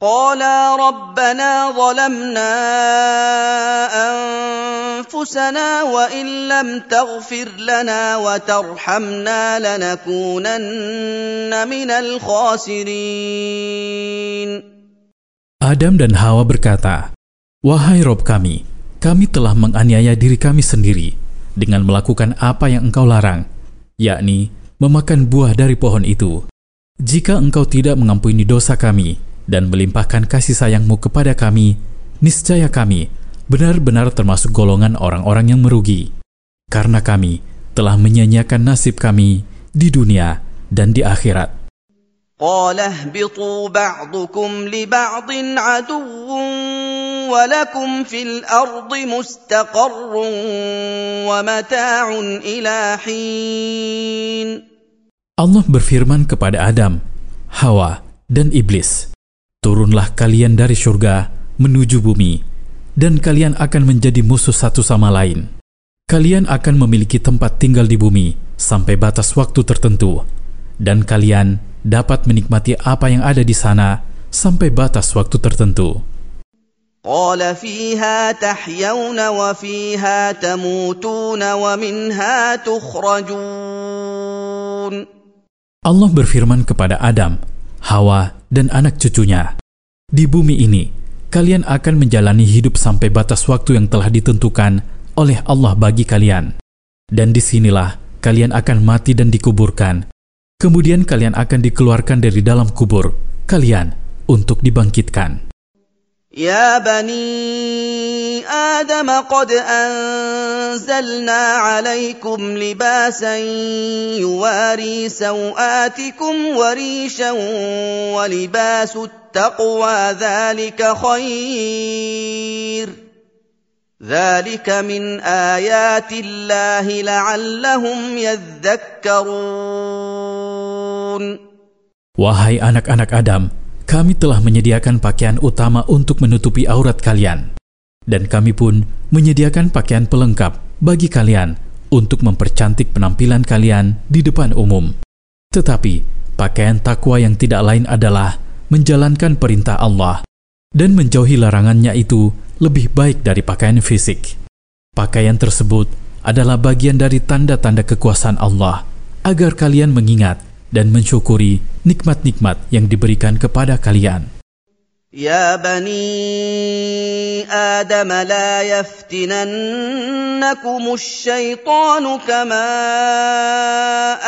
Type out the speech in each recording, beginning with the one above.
قالا ربنا ظلمنا انفسنا وان لم تغفر لنا وترحمنا لنكونن من الخاسرين Adam dan Hawa berkata, Wahai Rob kami, kami telah menganiaya diri kami sendiri dengan melakukan apa yang engkau larang, yakni memakan buah dari pohon itu. Jika engkau tidak mengampuni dosa kami, dan melimpahkan kasih sayangmu kepada kami, niscaya kami benar-benar termasuk golongan orang-orang yang merugi. Karena kami telah menyanyiakan nasib kami di dunia dan di akhirat. قال اهبطوا بعضكم لبعض عدو ولكم في الارض مستقر ومتاع الى حين Allah berfirman kepada Adam, Hawa, dan Iblis, Turunlah kalian dari surga menuju bumi, dan kalian akan menjadi musuh satu sama lain. Kalian akan memiliki tempat tinggal di bumi sampai batas waktu tertentu, dan kalian dapat menikmati apa yang ada di sana sampai batas waktu tertentu. قال فيها تحيون وفيها تموتون ومنها تخرجون Allah berfirman kepada Adam, Hawa, dan anak cucunya, "Di bumi ini, kalian akan menjalani hidup sampai batas waktu yang telah ditentukan oleh Allah bagi kalian. Dan di sinilah kalian akan mati dan dikuburkan. Kemudian kalian akan dikeluarkan dari dalam kubur kalian untuk dibangkitkan." يا بني آدم قد أنزلنا عليكم لباسا يواري سوآتكم وريشا ولباس التقوى ذلك خير. ذلك من آيات الله لعلهم يذكرون. Wahai anak-anak Adam, kami telah menyediakan pakaian utama untuk menutupi aurat kalian. Dan kami pun menyediakan pakaian pelengkap bagi kalian untuk mempercantik penampilan kalian di depan umum. Tetapi, pakaian takwa yang tidak lain adalah menjalankan perintah Allah dan menjauhi larangannya itu lebih baik dari pakaian fisik. Pakaian tersebut adalah bagian dari tanda-tanda kekuasaan Allah agar kalian mengingat dan mensyukuri nikmat-nikmat yang diberikan kepada kalian. يا بني آدم لا يفتننكم الشيطان كما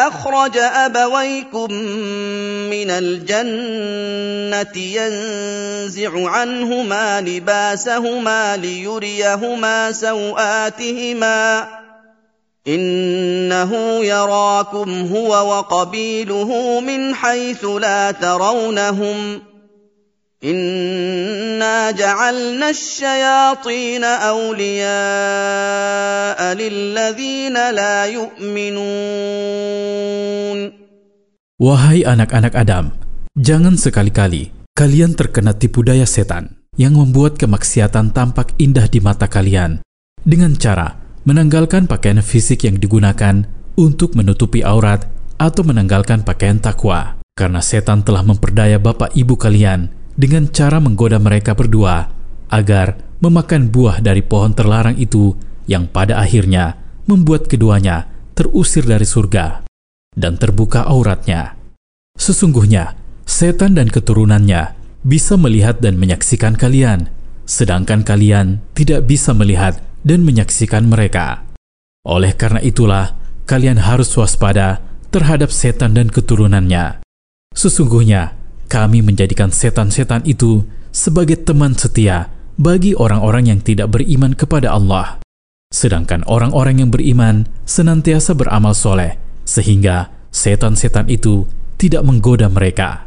أخرج أبويكم من الجنة ينزع عنهما لباسهما ليريهما سوآتهما إنه يراكم هو وقبيله من حيث لا ترونهم إنا جعلنا الشياطين أولياء للذين لا يؤمنون Wahai anak-anak Adam, jangan sekali-kali kalian terkena tipu daya setan yang membuat kemaksiatan tampak indah di mata kalian dengan cara menanggalkan pakaian fisik yang digunakan untuk menutupi aurat atau menanggalkan pakaian takwa. Karena setan telah memperdaya bapak ibu kalian dengan cara menggoda mereka berdua agar memakan buah dari pohon terlarang itu yang pada akhirnya membuat keduanya terusir dari surga dan terbuka auratnya. Sesungguhnya, setan dan keturunannya bisa melihat dan menyaksikan kalian, sedangkan kalian tidak bisa melihat dan menyaksikan mereka. Oleh karena itulah, kalian harus waspada terhadap setan dan keturunannya. Sesungguhnya, kami menjadikan setan-setan itu sebagai teman setia bagi orang-orang yang tidak beriman kepada Allah. Sedangkan orang-orang yang beriman senantiasa beramal soleh, sehingga setan-setan itu tidak menggoda mereka.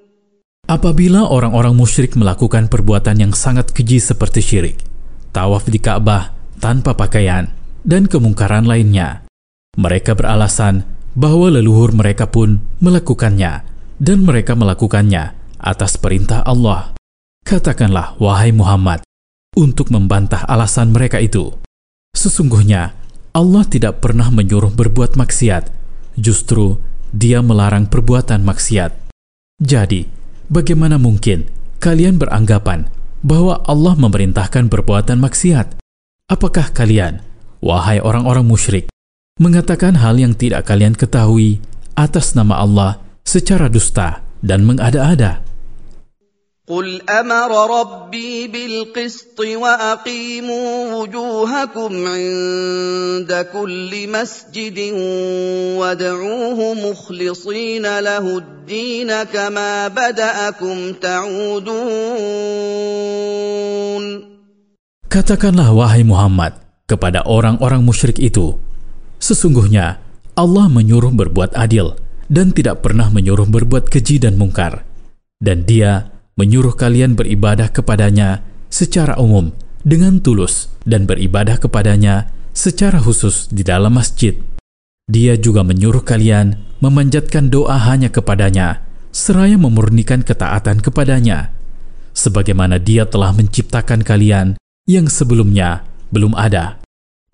Apabila orang-orang musyrik melakukan perbuatan yang sangat keji seperti syirik, tawaf di Ka'bah tanpa pakaian, dan kemungkaran lainnya. Mereka beralasan bahwa leluhur mereka pun melakukannya, dan mereka melakukannya atas perintah Allah. Katakanlah, wahai Muhammad, untuk membantah alasan mereka itu. Sesungguhnya, Allah tidak pernah menyuruh berbuat maksiat, justru Dia melarang perbuatan maksiat. Jadi, bagaimana mungkin kalian beranggapan bahwa Allah memerintahkan perbuatan maksiat? Apakah kalian, wahai orang-orang musyrik, mengatakan hal yang tidak kalian ketahui atas nama Allah secara dusta dan mengada-ada? قل امر ربي بالقسط واقيموا وجوهكم عند كل مسجد وادعوه مخلصين له الدين كما بداكم تعودون Katakanlah wahai Muhammad kepada orang-orang musyrik itu, sesungguhnya Allah menyuruh berbuat adil dan tidak pernah menyuruh berbuat keji dan mungkar. Dan dia menyuruh kalian beribadah kepadanya secara umum dengan tulus dan beribadah kepadanya secara khusus di dalam masjid. Dia juga menyuruh kalian memanjatkan doa hanya kepadanya, seraya memurnikan ketaatan kepadanya, sebagaimana Dia telah menciptakan kalian yang sebelumnya belum ada.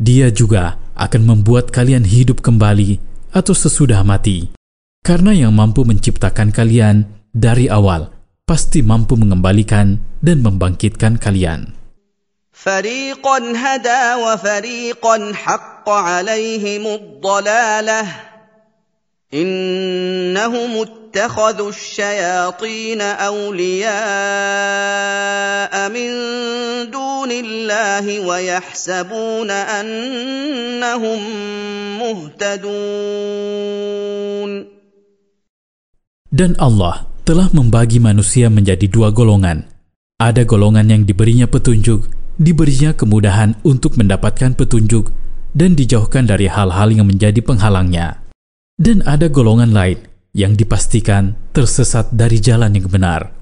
Dia juga akan membuat kalian hidup kembali atau sesudah mati, karena yang mampu menciptakan kalian dari awal pasti mampu mengembalikan dan membangkitkan kalian. فريقا هدى وفريقا حق عليهم الضلاله انهم اتخذوا الشياطين اولياء من دون الله ويحسبون انهم مهتدون Dan Allah telah membagi manusia menjadi dua golongan. Ada golongan yang diberinya petunjuk, diberinya kemudahan untuk mendapatkan petunjuk, dan dijauhkan dari hal-hal yang menjadi penghalangnya. Dan ada golongan lain yang dipastikan tersesat dari jalan yang benar.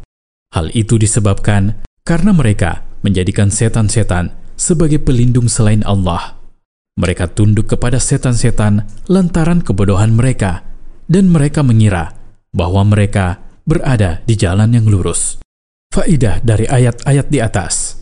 Hal itu disebabkan karena mereka menjadikan setan-setan sebagai pelindung selain Allah. Mereka tunduk kepada setan-setan lantaran kebodohan mereka, dan mereka mengira bahwa mereka berada di jalan yang lurus. Faidah dari ayat-ayat di atas.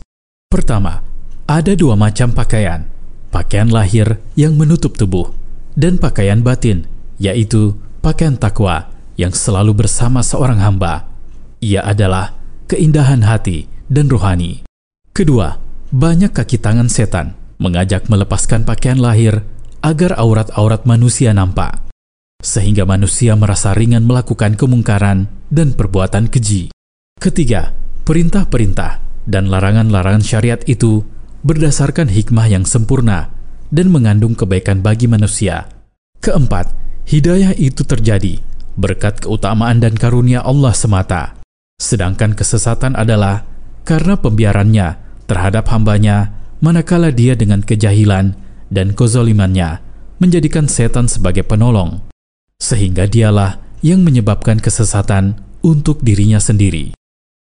Pertama, ada dua macam pakaian. Pakaian lahir yang menutup tubuh dan pakaian batin, yaitu pakaian takwa yang selalu bersama seorang hamba. Ia adalah keindahan hati dan rohani. Kedua, banyak kaki tangan setan mengajak melepaskan pakaian lahir agar aurat-aurat manusia nampak sehingga manusia merasa ringan melakukan kemungkaran dan perbuatan keji. Ketiga, perintah-perintah dan larangan-larangan syariat itu berdasarkan hikmah yang sempurna dan mengandung kebaikan bagi manusia. Keempat, hidayah itu terjadi berkat keutamaan dan karunia Allah semata. Sedangkan kesesatan adalah karena pembiarannya terhadap hambanya manakala dia dengan kejahilan dan kezolimannya menjadikan setan sebagai penolong sehingga dialah yang menyebabkan kesesatan untuk dirinya sendiri.